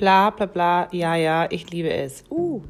bla bla bla, ja, ja, ich liebe es. Uh.